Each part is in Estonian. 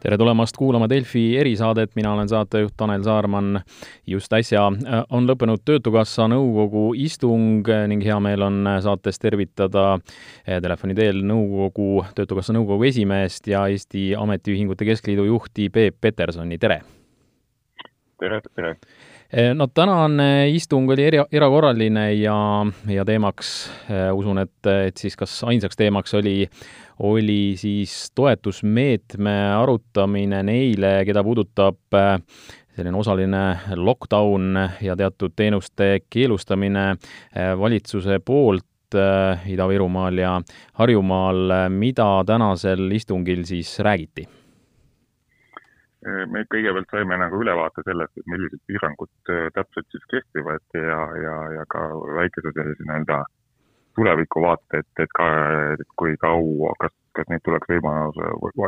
tere tulemast kuulama Delfi erisaadet, mina olen saatejuht Tanel Saarman. just äsja äh, on lõppenud Töötukassa nõukogu istung ning hea meel on saates tervitada äh, telefoni teel nõukogu, Töötukassa nõukogu esimeest ja Eesti Ametiühingute Keskliidu juhti Peep Petersoni, tere! tere, tere! Äh, no tänane istung oli eri, erakorraline ja, ja teemaks, usun, et, et siis kas ainsaks teemaks oli oli siis toetusmeetme arutamine neile, keda puudutab äh, selline osaline lockdown ja teatud teenuste keelustamine valitsuse poolt Ida-Virumaal ja Harjumaal, mida tänasel istungil siis räägiti? Me kõigepealt saime nagu ülevaate sellest, et millised piirangud täpselt siis kehtivad ja, ja, ja ka väikese sellise nii-öelda tulevikuvaate, et, et ka, et kui kaua, kas, kas neid tuleks võimalus,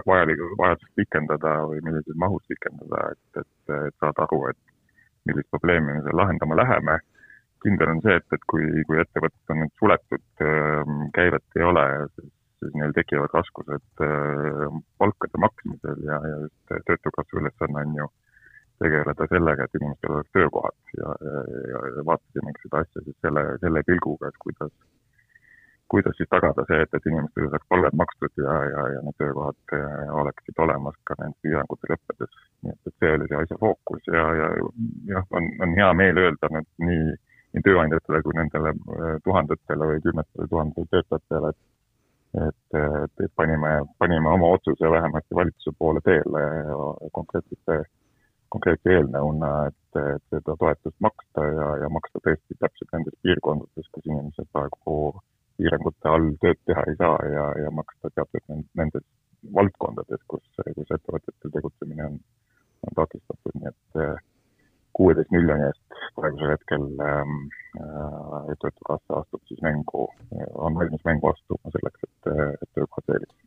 vajalik, vajadust pikendada või millises mahus pikendada, et, et, et saada aru, et millist probleemi me seal lahendama läheme. kindel on see, et, et kui, kui ettevõtted on nüüd suletud, ähm, käivet ei ole, siis, siis neil tekivad raskused äh, palkade maksmisel ja, ja just Töötukassa ülesanne on ju tegeleda sellega, et inimestel oleks töökohad ja, ja, ja, ja vaatasimegi seda asja siis selle, selle pilguga, et kuidas kuidas siis tagada see, et, et inimestele saaks palgad makstud ja, ja, ja need töökohad äh, oleksid olemas ka nende piirangute lõppedes. nii et, et see oli see asja fookus ja, ja jah, on, on hea meel öelda nüüd nii, nii tööandjatele kui nendele äh, tuhandetele või kümnetele tuhandetele töötajatele, et et, et, panime, panime oma otsuse vähemasti valitsuse poole teele konkreetsete, konkreetse eelnõuna, et, et seda toetust maksta ja, ja maksta tõesti täpselt nendes piirkondades, kus inimesed praegu piirangute all tööd teha ei saa ja, ja maksta teatud nendes valdkondades, kus, kus ettevõtetel tegutsemine on, on takistatud, nii et kuueteist miljoni eest. praegusel hetkel ähm, äh, Töötukassa astub siis mängu, on valmis mängu astuma selleks, et, et töökohad säiliks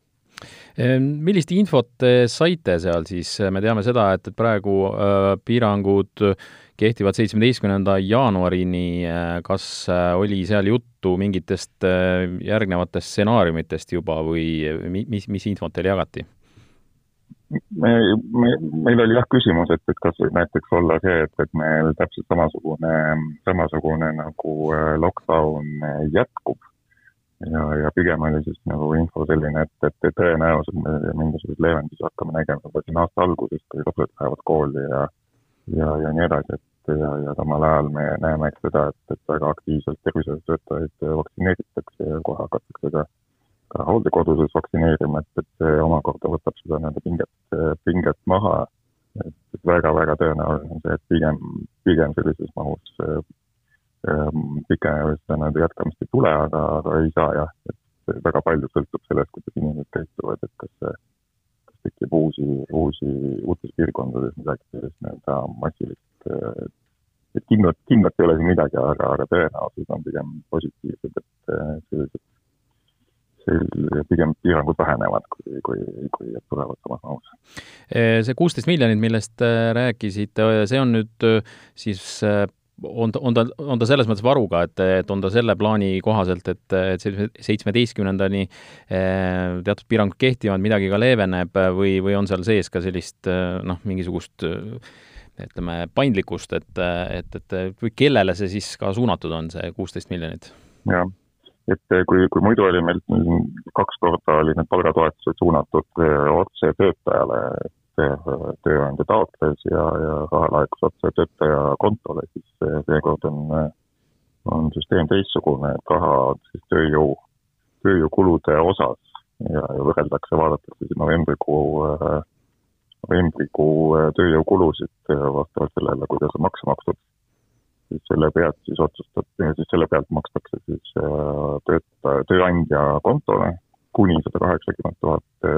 Ehm, millist infot te saite seal siis, me teame seda, et, et praegu äh, piirangud kehtivad seitsmeteistkümnenda jaanuarini, äh, kas oli seal juttu mingitest järgnevatest stsenaariumitest juba või mis, mis infot teile jagati? Me, me, meil oli jah küsimus, et, et kas võib näiteks olla see, et, et meil täpselt samasugune, samasugune nagu lockdown jätkub. Ja, ja pigem oli siis nagu info selline, et, et, et tõenäoliselt me mingisuguseid leevendusi hakkame nägema juba siin aasta alguses, kui lapsed lähevad kooli ja ja, ja nii edasi, et ja, ja samal ajal me näeme ka seda, et, et väga aktiivselt tervishoiutöötajaid vaktsineeritakse ja kohe hakatakse ka ka hooldekodudes vaktsineerima, et, et see omakorda võtab seda nii-öelda pinget, pinget maha. et väga-väga tõenäoline on see, et pigem, pigem sellises mahus Ehm, pikaajalist nii-öelda jätkamist ei tule, aga, aga ei saa jah, et väga palju sõltub sellest, kuidas inimesed käituvad, et kas see, tekib uusi, uusi, uutes piirkondades midagi sellist nii-öelda massilist, et kindlalt, kindlalt ei ole siin midagi, aga, aga tõenäosus on pigem positiivsed, et sellised pigem piirangud vähenevad, kui, kui, kui tulevad samas mahus. see kuusteist miljonit, millest äh, rääkisite, see on nüüd äh, siis äh, on ta, on ta, on ta selles mõttes varuga, et, et on ta selle plaani kohaselt, et, et seitsmeteistkümnendani eh, teatud piirangud kehtivad, midagi ka leeveneb või, või on seal sees ka sellist noh, mingisugust ütleme, paindlikkust, et, et, et või kellele see siis ka suunatud on, see kuusteist miljonit? jah, et kui, kui muidu oli meil kaks korda oli need palgatoetused suunatud eh, otse töötajale, tööandja taotles ja, ja raha laekus otse töötaja kontole, siis seekord on, on süsteem teistsugune, et raha siis tööjõu, tööjõukulude osas ja, ja võrreldakse, vaadatakse siis novembrikuu, novembrikuu tööjõukulusid vastavalt sellele, kuidas on makse makstud, selle pealt siis otsustab, siis selle pealt makstakse siis töötaja, tööandja kontole kuni sada kaheksakümmend tuhat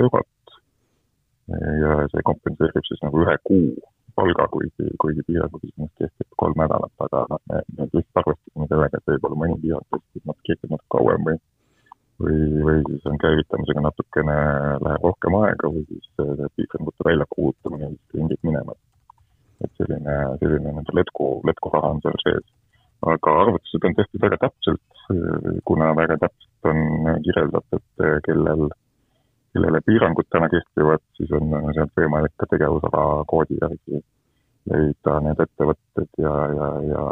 eurot ja see kompenseerib siis nagu ühe kuu palga, kuigi, kuigi piirangud iseenesest kehtib kolm nädalat, aga noh, me, me lihtsalt arvestasime sellega, et võib-olla mõni piirang kestab natuke, kehtib natuke kauem või või, või siis on käivitamisega natukene, läheb rohkem aega või siis see piirangute väljakuulutamine vist ringib minema. et selline, selline nii-öelda letku, letkuraha on seal sees. aga arvutused on tehtud väga täpselt, kuna väga täpselt on kirjeldatud, kellel kellele piirangud täna kehtivad, siis on sealt võimalik ka tegevusala koodi järgi leida need ettevõtted ja, ja, ja,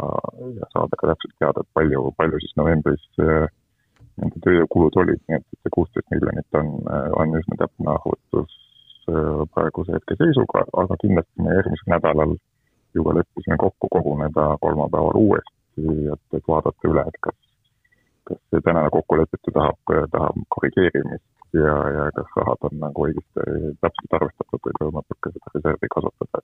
ja saada ka täpselt teada, et palju, palju siis novembris äh, nende tööjõukulud olid, nii et see kuusteist miljonit on, äh, on üsna täpne arvutus praeguse hetke seisuga, aga kindlasti me järgmisel nädalal juba leppisime kokku koguneda kolmapäeval uuesti, et, et vaadata üle, et kas, kas see tänane kokkulepitu tahab, tahab korrigeerimist ja, ja kas rahad on nagu õigesti täpselt arvestatud või võimalik ka seda reservi kasutada,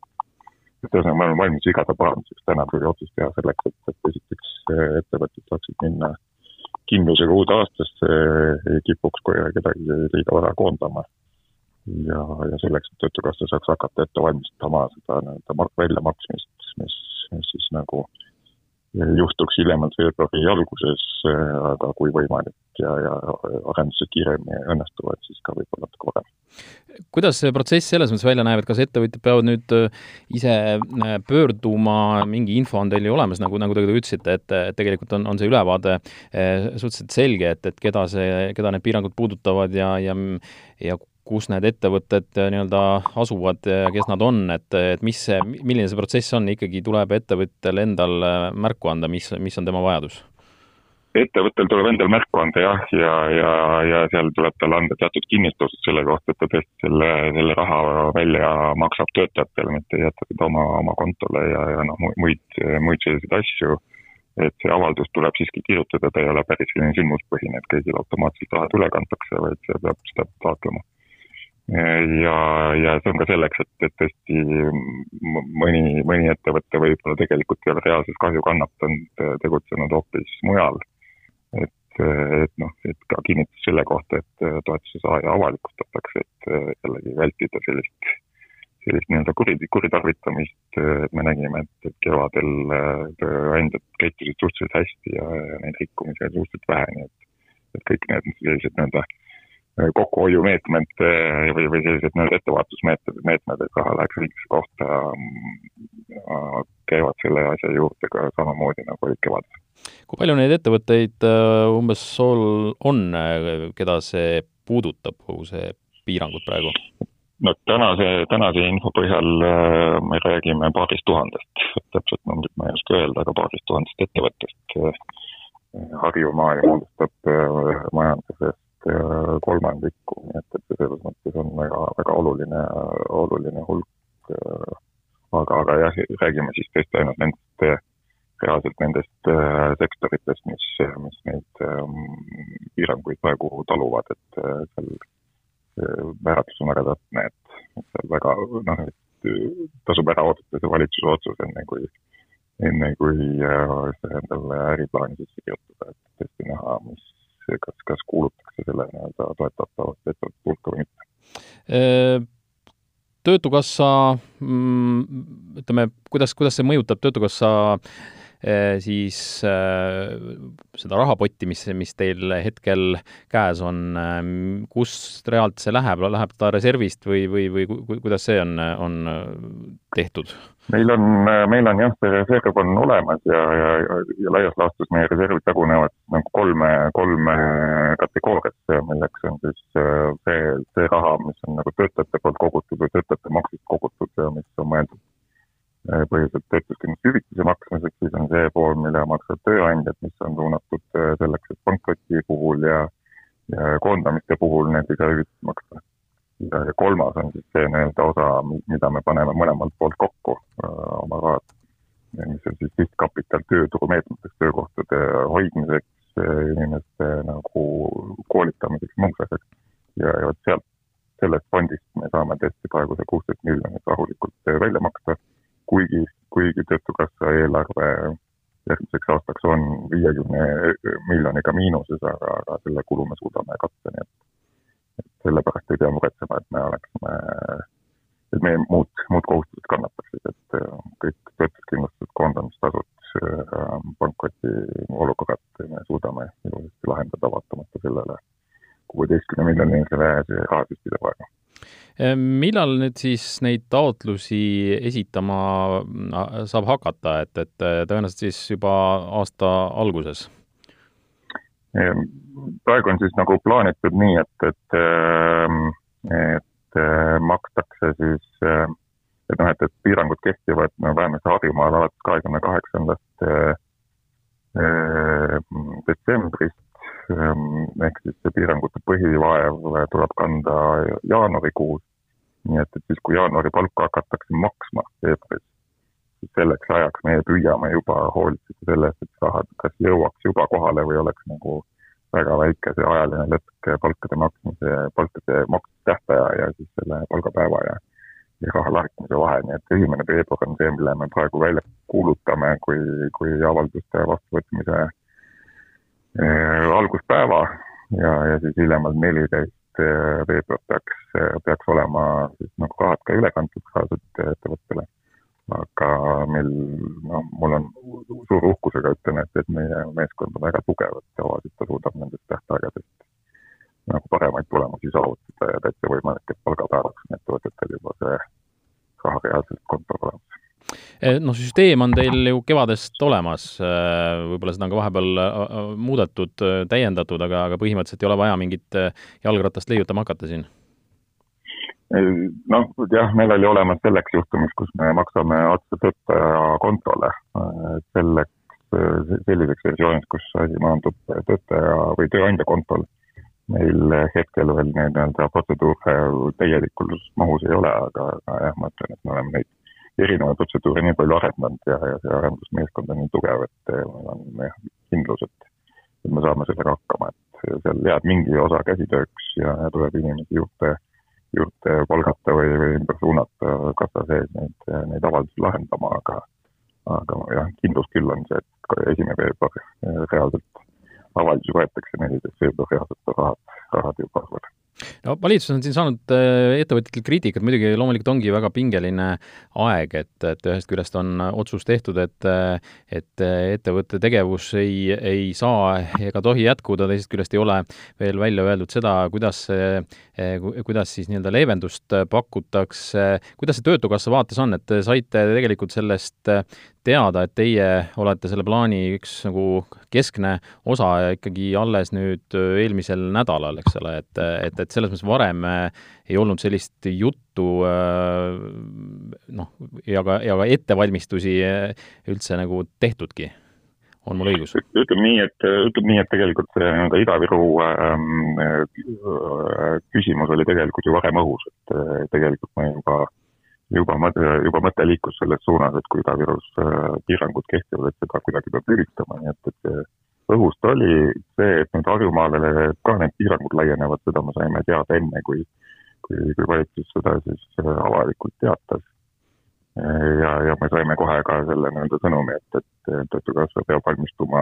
et ühesõnaga, ma olen valmis igade paranduseks, täna tuli otsus teha selleks, et, et esiteks ettevõtted saaksid minna kindlusega uude aastasse, ei kipuks kedagi liiga vara koondama. Ja, ja selleks, et Töötukassa saaks hakata ette valmistama seda nii-öelda väljamaksmist, mis, mis siis nagu juhtuks hiljemalt veebruari alguses, aga kui võimalik ja, ja arendused kiiremini õnnestuvad, siis ka võib-olla natuke varem. kuidas see protsess selles mõttes välja näeb, et kas ettevõtjad peavad nüüd äh, ise äh, pöörduma, mingi info on teil ju olemas, nagu, nagu te ütlesite, et tegelikult on, on see ülevaade suhteliselt selge, et, et keda see, keda need piirangud puudutavad ja, ja ja kus need ettevõtted äh, nii-öelda asuvad ja kes nad on, et, et mis see, milline see protsess on, ikkagi tuleb ettevõttel endal äh, märku anda, mis, mis on tema vajadus? ettevõttel tuleb endal märku anda jah, ja, ja, ja seal tuleb talle anda teatud kinnitused selle kohta, et ta tõesti selle, selle raha välja maksab töötajatele, mitte ei jäta seda oma, oma kontole ja, ja noh, muid, muid selliseid asju. et see avaldus tuleb siiski kirjutada, ta ei ole päris selline sündmuspõhine, et kõigile automaatselt rahad üle kantakse, vaid see peab seda taotlema ja, ja see on ka selleks, et, et tõesti mõni, mõni ettevõte võib-olla tegelikult ei ole reaalses kahju kannatanud, tegutsenud hoopis mujal. et, et noh, et ka kinnitus selle kohta, et toetuse saaja avalikustatakse, et jällegi vältida sellist, sellist nii-öelda kuri, kuritarvitamist, me nägime, et kevadel tööandjad käitusid suhteliselt hästi ja, ja neid rikkumisi oli suhteliselt vähe, nii et, et kõik need sellised nii-öelda kokkuhoiumeetmed eh, või, või sellised nii-öelda ettevaatusmeetmed, meetmed, et raha läheks õigesse kohta, mm, käivad selle asja juurde ka samamoodi, nagu olid kevadel. kui palju neid ettevõtteid äh, umbes on, keda see puudutab, kogu see piirangud praegu? no tänase, tänase info põhjal äh, me räägime paarist tuhandest, täpset numbrit ma ei oska öelda, aga paarist tuhandest ettevõttest Harjumaa moodustab äh, majanduses Äh, kolmandikku, nii et, et selles mõttes on väga, väga oluline, oluline hulk. Äh, aga, aga jah, räägime siis tõesti ainult nendest, äh, reaalselt nendest sektoritest, mis, mis neid ähm, piiranguid praegu taluvad, et seal määratlus on väga täpne, et seal väga noh, et tasub ära oodata see valitsuse otsus, enne kui, enne kui see endale äriplaani sisse kirjutada, et tõesti näha, mis kas, kas kuulutakse selle nii-öelda toetatavate ettevõtete hulka või mitte. töötukassa, mm, ütleme, kuidas, kuidas see mõjutab Töötukassa siis eh, seda rahapotti, mis, mis teil hetkel käes on, eh, kust reaalselt see läheb, läheb ta reservist või, või, või kuidas see on, on tehtud? meil on, meil on jah, see reserv on olemas ja, ja, ja laias laastus meie reservid jagunevad nagu kolme, kolme kategooriasse, milleks on siis see, see raha, mis on nagu töötajate poolt kogutud või töötajate maksust kogutud, mis on mõeldud Äh, põhiliselt töötuskindlustushüvitise maksmiseks, siis on see pool, mille maksavad tööandjad, mis on suunatud äh, selleks, et pankroti puhul ja, ja koondamiste puhul neid lisahüvitisi maksta. ja, kolmas on siis see nii-öelda osa, mida me paneme mõlemalt poolt kokku äh, oma rahad, mis on siis sihtkapital tööturumeetmeteks, töökohtade hoidmiseks, inimeste nagu koolitamiseks, muuks asjaks. ja, ja vot sealt, sellest fondist me saame tõesti praegu see kuusteist miljonit rahulikult välja maksta kuigi, kuigi Töötukassa eelarve järgmiseks aastaks on viiekümne miljoniga miinuses, aga, aga selle kulu me suudame katta, nii et, et sellepärast ei pea muretsema, et me oleksime, et meie muud, muud kohustused kannataksid, et kõik töötuskindlustused, koondamistasud, pankroti olukorrad me suudame ilusasti lahendada, vaatamata sellele kuueteistkümne miljonilise rahasüstile millal nüüd siis neid taotlusi esitama äh, saab hakata, et, et äh, tõenäoliselt siis juba aasta alguses? Ehm, praegu on siis nagu plaanitud nii, et, et, ehm, et makstakse siis, et noh, et, et piirangud kehtivad no vähemasti Harjumaal alates kahekümne kaheksandast detsembrist, ehk siis see piirangute põhivaev tuleb kanda jaanuarikuus. Nii et, et siis, kui jaanuari palka hakatakse maksma veebruaris, siis selleks ajaks meie püüame juba hoolitseda selle eest, et see raha kas jõuaks juba kohale või oleks nagu väga väike see ajaline lõtk palkade maksmise, palkade maksmistähtaja ja siis selle palgapäeva ja, ja raha laekumise vahe, nii et esimene veebruar on see, mille me praegu välja kuulutame kui, kui avalduste vastuvõtmise äh, alguspäeva ja, ja siis hiljemalt neliteist äh, veebruar peaks, peaks olema siis nagu rahad ka üle kantud reaalselt ettevõttele aga meil, noh, mul on suure uhkusega ütlen, et, et meie meeskond on väga tugev, et tavaliselt ta suudab nendest tähtaegadest nagu paremaid tulemusi saavutada ja täitsa võimalik, et palgapäevaks on ettevõtetel juba see raha reaalselt kontol olemas eh, noh, süsteem on teil ju kevadest olemas, eh, võib-olla seda on ka vahepeal eh, muudetud, täiendatud, aga, aga põhimõtteliselt ei ole vaja mingit jalgratast leiutama hakata siin noh, jah, meil oli olemas selleks juhtumiks, kus me maksame otse töötaja kontole. selleks, selliseks versiooniks, kus asi maandub töötaja või tööandja kontol. meil hetkel veel nii-öelda protseduure täielikus mahus ei ole, aga, aga jah, ma ütlen, et me oleme neid erinevaid protseduure nii palju arendanud ja, ja see arendusmeeskond on nii tugev, et meil on jah, kindlus, et, et me saame sellega hakkama, et seal jääb mingi osa käsitööks ja, ja tuleb inimesi juurde juurde palgata või, või ümber suunata kassa sees neid, neid avaldusi lahendama, aga aga jah, kindlus küll on see, et esimene veebruar reaalselt avaldusi võetakse, neliteist veebruar reaalselt rahad, rahad juba arvavad no valitsus on siin saanud äh, ettevõtjatelt kriitikat, muidugi loomulikult ongi väga pingeline aeg, et, et ühest küljest on otsus tehtud, et et ettevõtte tegevus ei, ei saa ega tohi jätkuda, teisest küljest ei ole veel välja öeldud seda, kuidas see, kuidas siis nii-öelda leevendust pakutakse, kuidas see Töötukassa vaates on, et te saite tegelikult sellest teada, et teie olete selle plaani üks nagu keskne osa ikkagi alles nüüd eelmisel nädalal, eks ole, et, et, et selles mõttes varem ei olnud sellist juttu noh, ja ka, ja ka ettevalmistusi üldse nagu tehtudki on mul õigus? ütleme nii, et, ütleme nii, et tegelikult see nii-öelda Ida-Viru ähm, küsimus oli tegelikult ju varem õhus, et tegelikult me juba äh, juba mõte, juba mõte liikus selles suunas, et kui Ida-Virus äh, piirangud kehtivad, et seda kuidagi peab lülitama, nii et, et see õhust oli see, et nüüd Harjumaale ka need piirangud laienevad, seda me saime teada enne, kui, kui, kui valitsus seda siis äh, avalikult teatas. ja, ja me saime kohe ka selle nii-öelda sõnumi, et, et Töötukassa peab valmistuma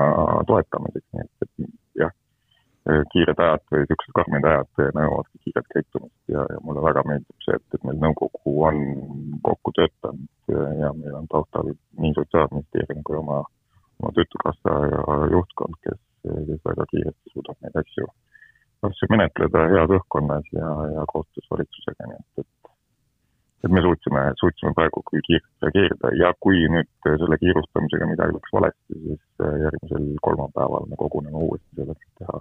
toetamiseks, nii et, et kiired ajad või niisugused karmid ajad nõuavadki kiiret käitumist ja, ja mulle väga meeldib see, et, et meil nõukogu on kokku töötanud ja, ja meil on taustal nii Sotsiaalministeerium kui oma, oma Töötukassa juhtkond, kes, kes väga kiiresti suudab neid asju, asju menetleda heas õhkkonnas ja, ja koostöös valitsusega, nii et, et et me suutsime, suutsime praegu küll kiirelt reageerida. Ja kui nüüd selle kiirustamisega midagi läks valesti, siis järgmisel kolmapäeval me koguneme uuesti selleks, et teha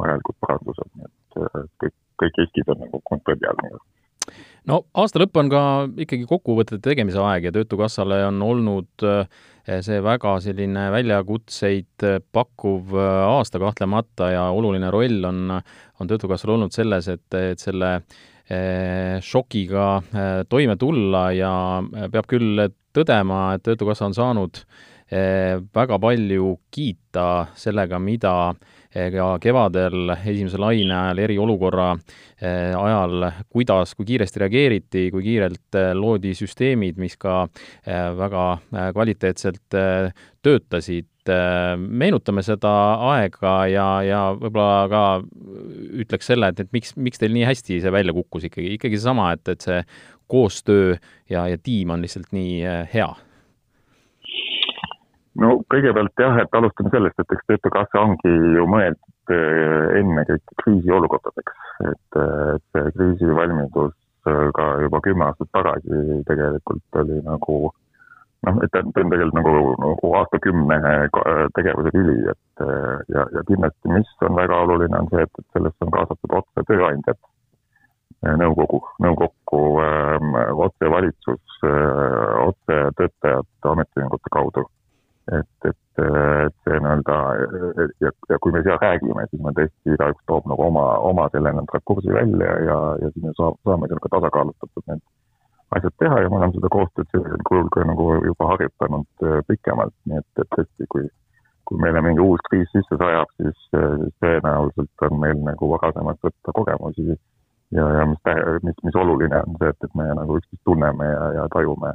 vajalikud parandused, nii et äh, kõik, kõik riskid on nagu kontrolli all nii-öelda no aasta lõpp on ka ikkagi kokkuvõtete tegemise aeg ja Töötukassale on olnud äh, see väga selline väljakutseid äh, pakkuv aasta kahtlemata ja oluline roll on, on Töötukassal olnud selles, et, et selle šokiga toime tulla ja peab küll tõdema, et Töötukassa on saanud väga palju kiita sellega, mida ka kevadel esimese laine ajal, eriolukorra eh, ajal, kuidas, kui kiiresti reageeriti, kui kiirelt eh, loodi süsteemid, mis ka eh, väga kvaliteetselt töötasid. meenutame seda aega ja, ja võib-olla ka ütleks selle, et, et miks, miks teil nii hästi see välja kukkus ikkagi, ikkagi seesama, et, et see koostöö ja, ja tiim on lihtsalt nii hea no kõigepealt jah, et alustame sellest, et eks Töötukassa ongi ju mõeldud eh, ennekõike kriisiolukordadeks, eh, et see kriisivalmidus eh, ka juba kümme aastat tagasi tegelikult oli nagu noh, et ta on tegelikult nagu, nagu aastakümne tegevuse tüli, et ja, ja kindlasti, mis on väga oluline, on see, et, et sellesse on kaasatud otse tööandjad. nõukogu, nõukokku ähm, otse valitsus, otse töötajate ametiühingute kaudu. Et, et, see nii-öelda ja, ja kui me seal räägime, siis me tõesti igaüks toob nagu oma, oma selle nii-öelda rakursi välja ja, ja siis me saame, saame seal ka tasakaalustatud need asjad teha ja me oleme seda koostööd sellisel kujul ka nagu juba harjutanud äh, pikemalt, nii et, et tõesti, kui kui meile mingi uus kriis sisse sajab, siis, äh, siis tõenäoliselt on meil nagu varasemalt võtta kogemusi. Ja, ja mis, mis, mis oluline on see, et, et me nagu üksteist tunneme ja, ja tajume,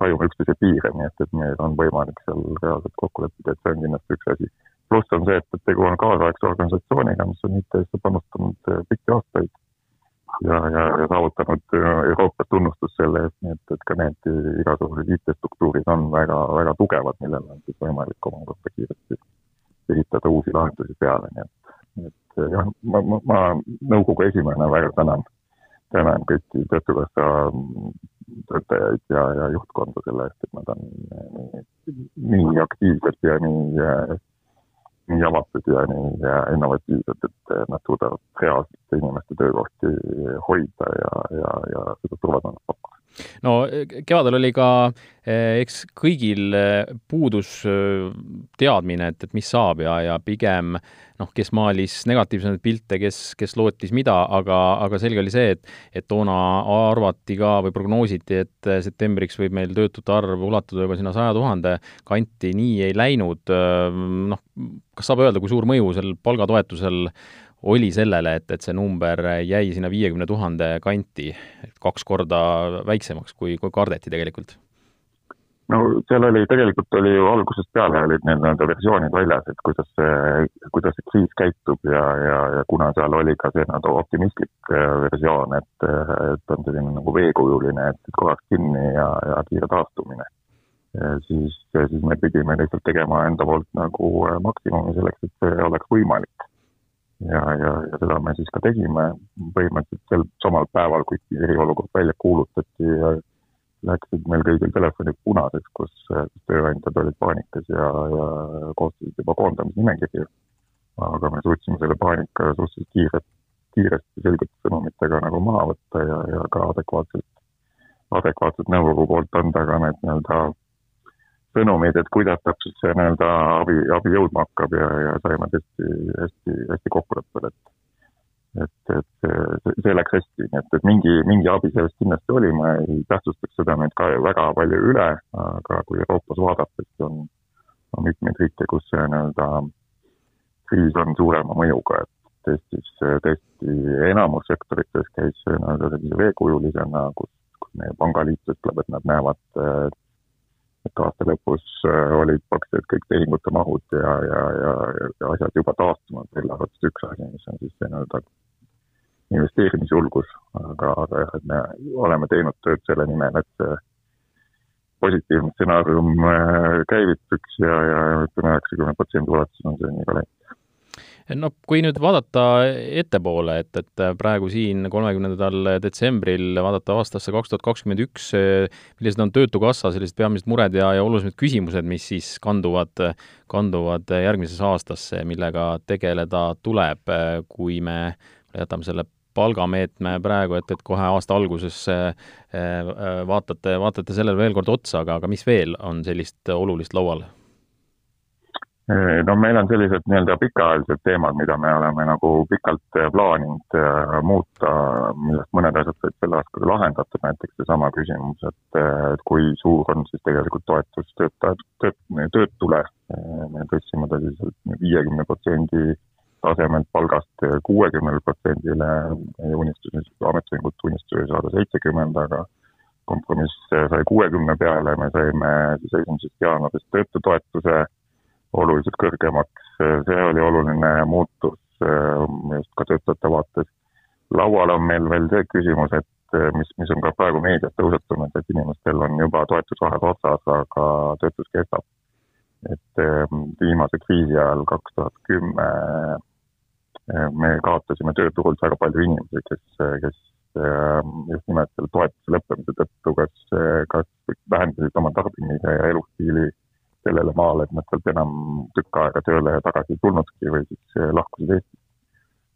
tajume üksteise piire, nii et, et meil on võimalik seal reaalselt kokku leppida, et see on kindlasti üks asi. pluss on see, et, et tegu on kaasaegse organisatsiooniga, mis on IT-sse panustanud äh, pikki aastaid ja, ja, ja saavutanud Euroopas tunnustust selle eest, nii et, et ka need igasugused IT-struktuurid on väga, väga tugevad, millele on siis võimalik omakorda kiiresti ehitada uusi lahendusi peale, nii et, et jah, ma, ma, ma nõukogu esimehena väga tänan, tänan kõiki Töötukassa töötajaid ja, ja juhtkonda selle eest, et nad on nii, nii aktiivsed ja nii nii avatud ja nii innovatiivsed, et nad suudavad reaalselt inimeste töökohti hoida ja, ja, ja seda turvatunnet pakkuda no kevadel oli ka eh, eks kõigil eh, puudus eh, teadmine, et, et mis saab ja, ja pigem noh, kes maalis negatiivsemaid pilte, kes, kes lootis mida, aga, aga selge oli see, et et toona arvati ka või prognoositi, et septembriks võib meil töötute arv ulatuda juba sinna saja tuhande kanti, nii ei läinud. noh, kas saab öelda, kui suur mõju sel palgatoetusel oli sellele, et, et see number jäi sinna viiekümne tuhande kanti, et kaks korda väiksemaks, kui, kui kardeti tegelikult? no seal oli, tegelikult oli ju algusest peale olid need nii-öelda versioonid väljas, et kuidas see, kuidas see kriis käitub ja, ja, ja kuna seal oli ka see nii-öelda optimistlik äh, versioon, et, et on selline nagu veekujuline, et korraks kinni ja, ja kiire taastumine, siis, siis me pidime lihtsalt tegema enda poolt nagu äh, maksimumi selleks, et see oleks võimalik ja, ja, ja seda me siis ka tegime põhimõtteliselt sel samal päeval, kui eriolukord välja kuulutati, läksid meil kõigil telefonid punaseks, kus tööandjad olid paanikas ja, ja koostasid juba koondamisnimekirju. aga me suutsime selle paanika suhteliselt kiirelt, kiiresti selgete sõnumitega nagu maha võtta ja, ja ka adekvaatselt, adekvaatselt nõukogu poolt anda ka need nii-öelda sõnumeid, et kuidas täpselt see nii-öelda abi, abi jõudma hakkab ja, ja saime tõesti hästi, hästi kokkuleppele, et et, et see, see läks hästi, nii et, et mingi, mingi abi sellest kindlasti oli, ma ei tähtsustaks seda nüüd ka väga palju üle, aga kui Euroopas vaadata, siis on, on mitmeid riike, kus see nii-öelda kriis on suurema mõjuga, et Eestis tõesti enamus sektorites käis nii-öelda sellise veekujulisena, kus, kus meie pangaliit ütleb, et nad näevad et aasta lõpus äh, olid praktiliselt kõik tehingute mahud ja, ja, ja, ja asjad juba taastunud, välja arvatud üks asi, mis on siis nii-öelda investeerimisjulgus, aga, aga jah, et me oleme teinud tööd selle nimel, et see positiivne stsenaarium äh, käivituks ja, ja ütleme, üheksakümne protsendi ulatuses on see nii ka läinud no kui nüüd vaadata ettepoole, et, et praegu siin kolmekümnendal detsembril vaadata aastasse kaks tuhat kakskümmend üks, millised on Töötukassa sellised peamised mured ja, ja olulisemad küsimused, mis siis kanduvad, kanduvad järgmisesse aastasse, millega tegeleda tuleb, kui me jätame selle palgameetme praegu, et, et kohe aasta alguses vaatate, vaatate sellele veel kord otsa, aga, aga mis veel on sellist olulist laual? No meil on sellised nii-öelda pikaajalised teemad, mida me oleme nagu pikalt äh, plaaninud äh, muuta, millest mõned asjad said selle aastaga lahendatud, näiteks seesama küsimus, et, äh, kui suur on siis tegelikult toetus töötajad, tööt-, töötule, me tõstsime ta siis viiekümne protsendi tasemelt palgast kuuekümnele protsendile, meie unistus, ametiühingute unistus oli saada seitsekümmend, aga kompromiss sai kuuekümne peale, me saime siis esimesest jaanuarist töötutoetuse oluliselt kõrgemaks, see oli oluline muutus äh, just ka töötajate vaates. laual on meil veel see küsimus, et äh, mis, mis on ka praegu meedias tõusetunud, et inimestel on juba toetusvahed otsas, aga töötus kestab. et äh, viimase kriisi ajal, kaks tuhat kümme, me kaotasime tööturult väga palju inimesi, kes, kes just nimelt selle toetuse lõppemise tõttu kas, kas vähendasid oma tarbimise ja elustiili sellele maale, et nad sealt enam tükk aega tööle tagasi ei tulnudki või siis eh, lahkusid Eestist.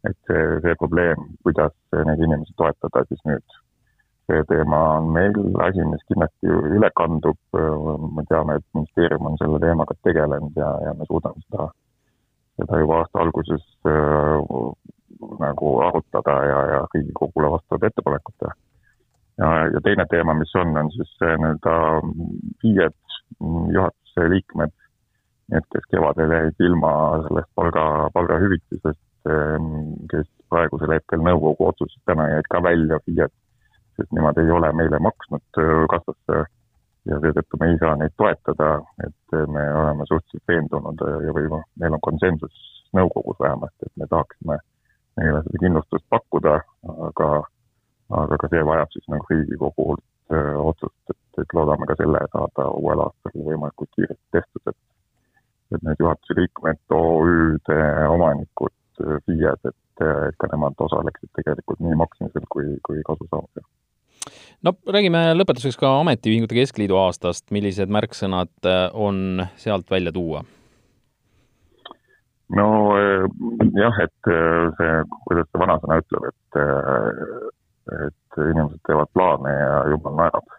et see, see probleem, kuidas neid inimesi toetada, siis nüüd see teema on meil asi, mis kindlasti üle kandub. me teame, et ministeerium on selle teemaga tegelenud ja, ja me suudame seda, seda juba aasta alguses äh, nagu arutada ja, ja Riigikogule vastavad ettepanekud teha. ja, ja teine teema, mis on, on siis nii-öelda FIE-d, juhatuse liikmed, need, kes kevadel jäid ilma sellest palga, palgahüvitisest, kes praegusel hetkel nõukogu otsusest täna jäid ka välja FIE-d sest nemad ei ole meile maksnud kassasse ja seetõttu me ei saa neid toetada, et me oleme suhteliselt veendunud ja või noh, meil on konsensus nõukogus vähemasti, et me tahaksime neile seda kindlustust pakkuda, aga, aga ka see vajab siis nagu Riigikogult otsust, et, et loodame ka selle saada uuel aastal võimalikult kiiresti tehtud, et et need juhatuse liikmed, OÜ-de omanikud, FIE-d, et, ka nemad osaleksid tegelikult nii maksmisel kui, kui kasu saamisel no räägime lõpetuseks ka Ametiühingute Keskliidu aastast, millised märksõnad äh, on sealt välja tuua? no äh, jah, et äh, see, kuidas see vanasõna ütleb, et, et inimesed teevad plaane ja jumal naerab.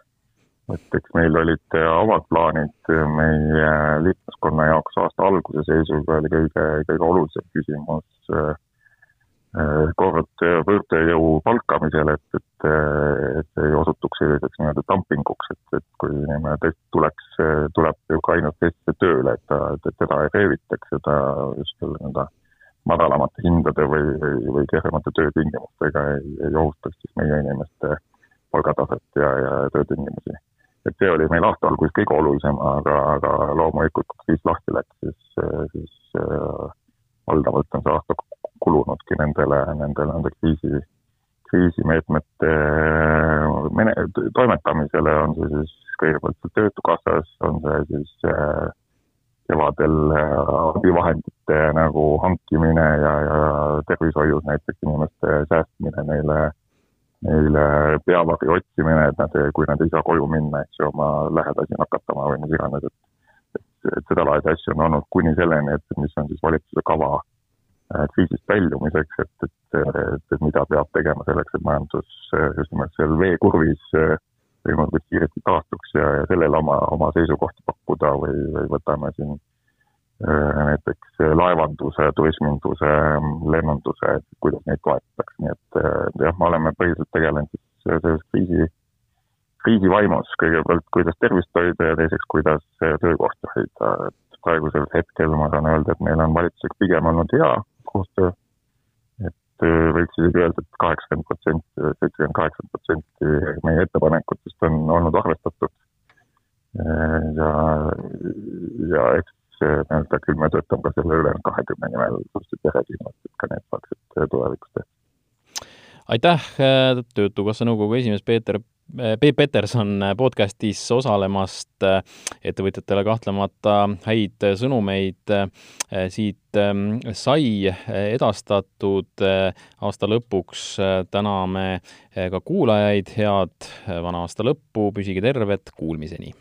Et eks meil olid omad plaanid meie liikmeskonna jaoks aasta alguse seisuga oli kõige, kõige olulisem küsimus äh, Äh, kord võõrtööjõu palkamisel, et, et, et ei osutuks selliseks nii-öelda dumpinguks, et, et kui inimene tõesti tuleks, tuleb Ukrainast Eestisse tööle, et ta, et teda ei reevitaks ja ta just selle nii-öelda madalamate hindade või, või, või kehvemate töötingimustega ei, ei ohustaks siis meie inimeste palgataset ja, ja töötingimusi. Et see oli meil aasta alguses kõige olulisem, aga, aga loomulikult, kui kriis lahti läks, siis, siis äh, valdavalt on see aasta kulunudki nendele, nendele, nende kriisi, kriisimeetmete mene-, toimetamisele, on see siis kõigepealt Töötukassas, on see siis äh, kevadel äh, abivahendite nagu hankimine ja, ja tervishoius näiteks inimeste säästmine neile, neile peavari otsimine, et nad, kui nad ei saa koju minna, eks ju, oma lähedasi nakatama või mis iganes, et et, et sedalaadi asju on olnud kuni selleni, et mis on siis valitsuse kava äh, kriisist väljumiseks, et, et, et, et mida peab tegema selleks, et majandus äh, just nimelt seal veekurvis äh, võimalikult kiiresti taastuks ja, ja sellele oma, oma seisukohti pakkuda või, või võtame siin näiteks laevanduse, turisminduse, lennunduse, et kuidas neid toetatakse, nii et jah, me oleme põhiliselt tegelenud siis selles kriisi kriisi vaimus. Kõigepealt, kuidas tervist hoida ja teiseks, kuidas töökohti hoida, et praegusel hetkel ma saan öelda, et meil on valitsusega pigem olnud hea koostöö, et äh, võiks isegi öelda et, et kaheksakümmend protsenti, seitsekümmend, kaheksakümmend protsenti meie ettepanekutest on olnud arvestatud. Äh, ja, ja eks nii-öelda küll me töötame ka selle ülejäänud kahekümne nimel suhteliselt järjekindlalt, et ka need saaksid tulevikus tehtud aitäh, Töötukassa nõukogu esimees Peeter Peep Peterson podcastis osalemast, ettevõtjatele kahtlemata häid sõnumeid siit sai edastatud aasta lõpuks. täname ka kuulajaid, head vana aasta lõppu, püsige terved, kuulmiseni!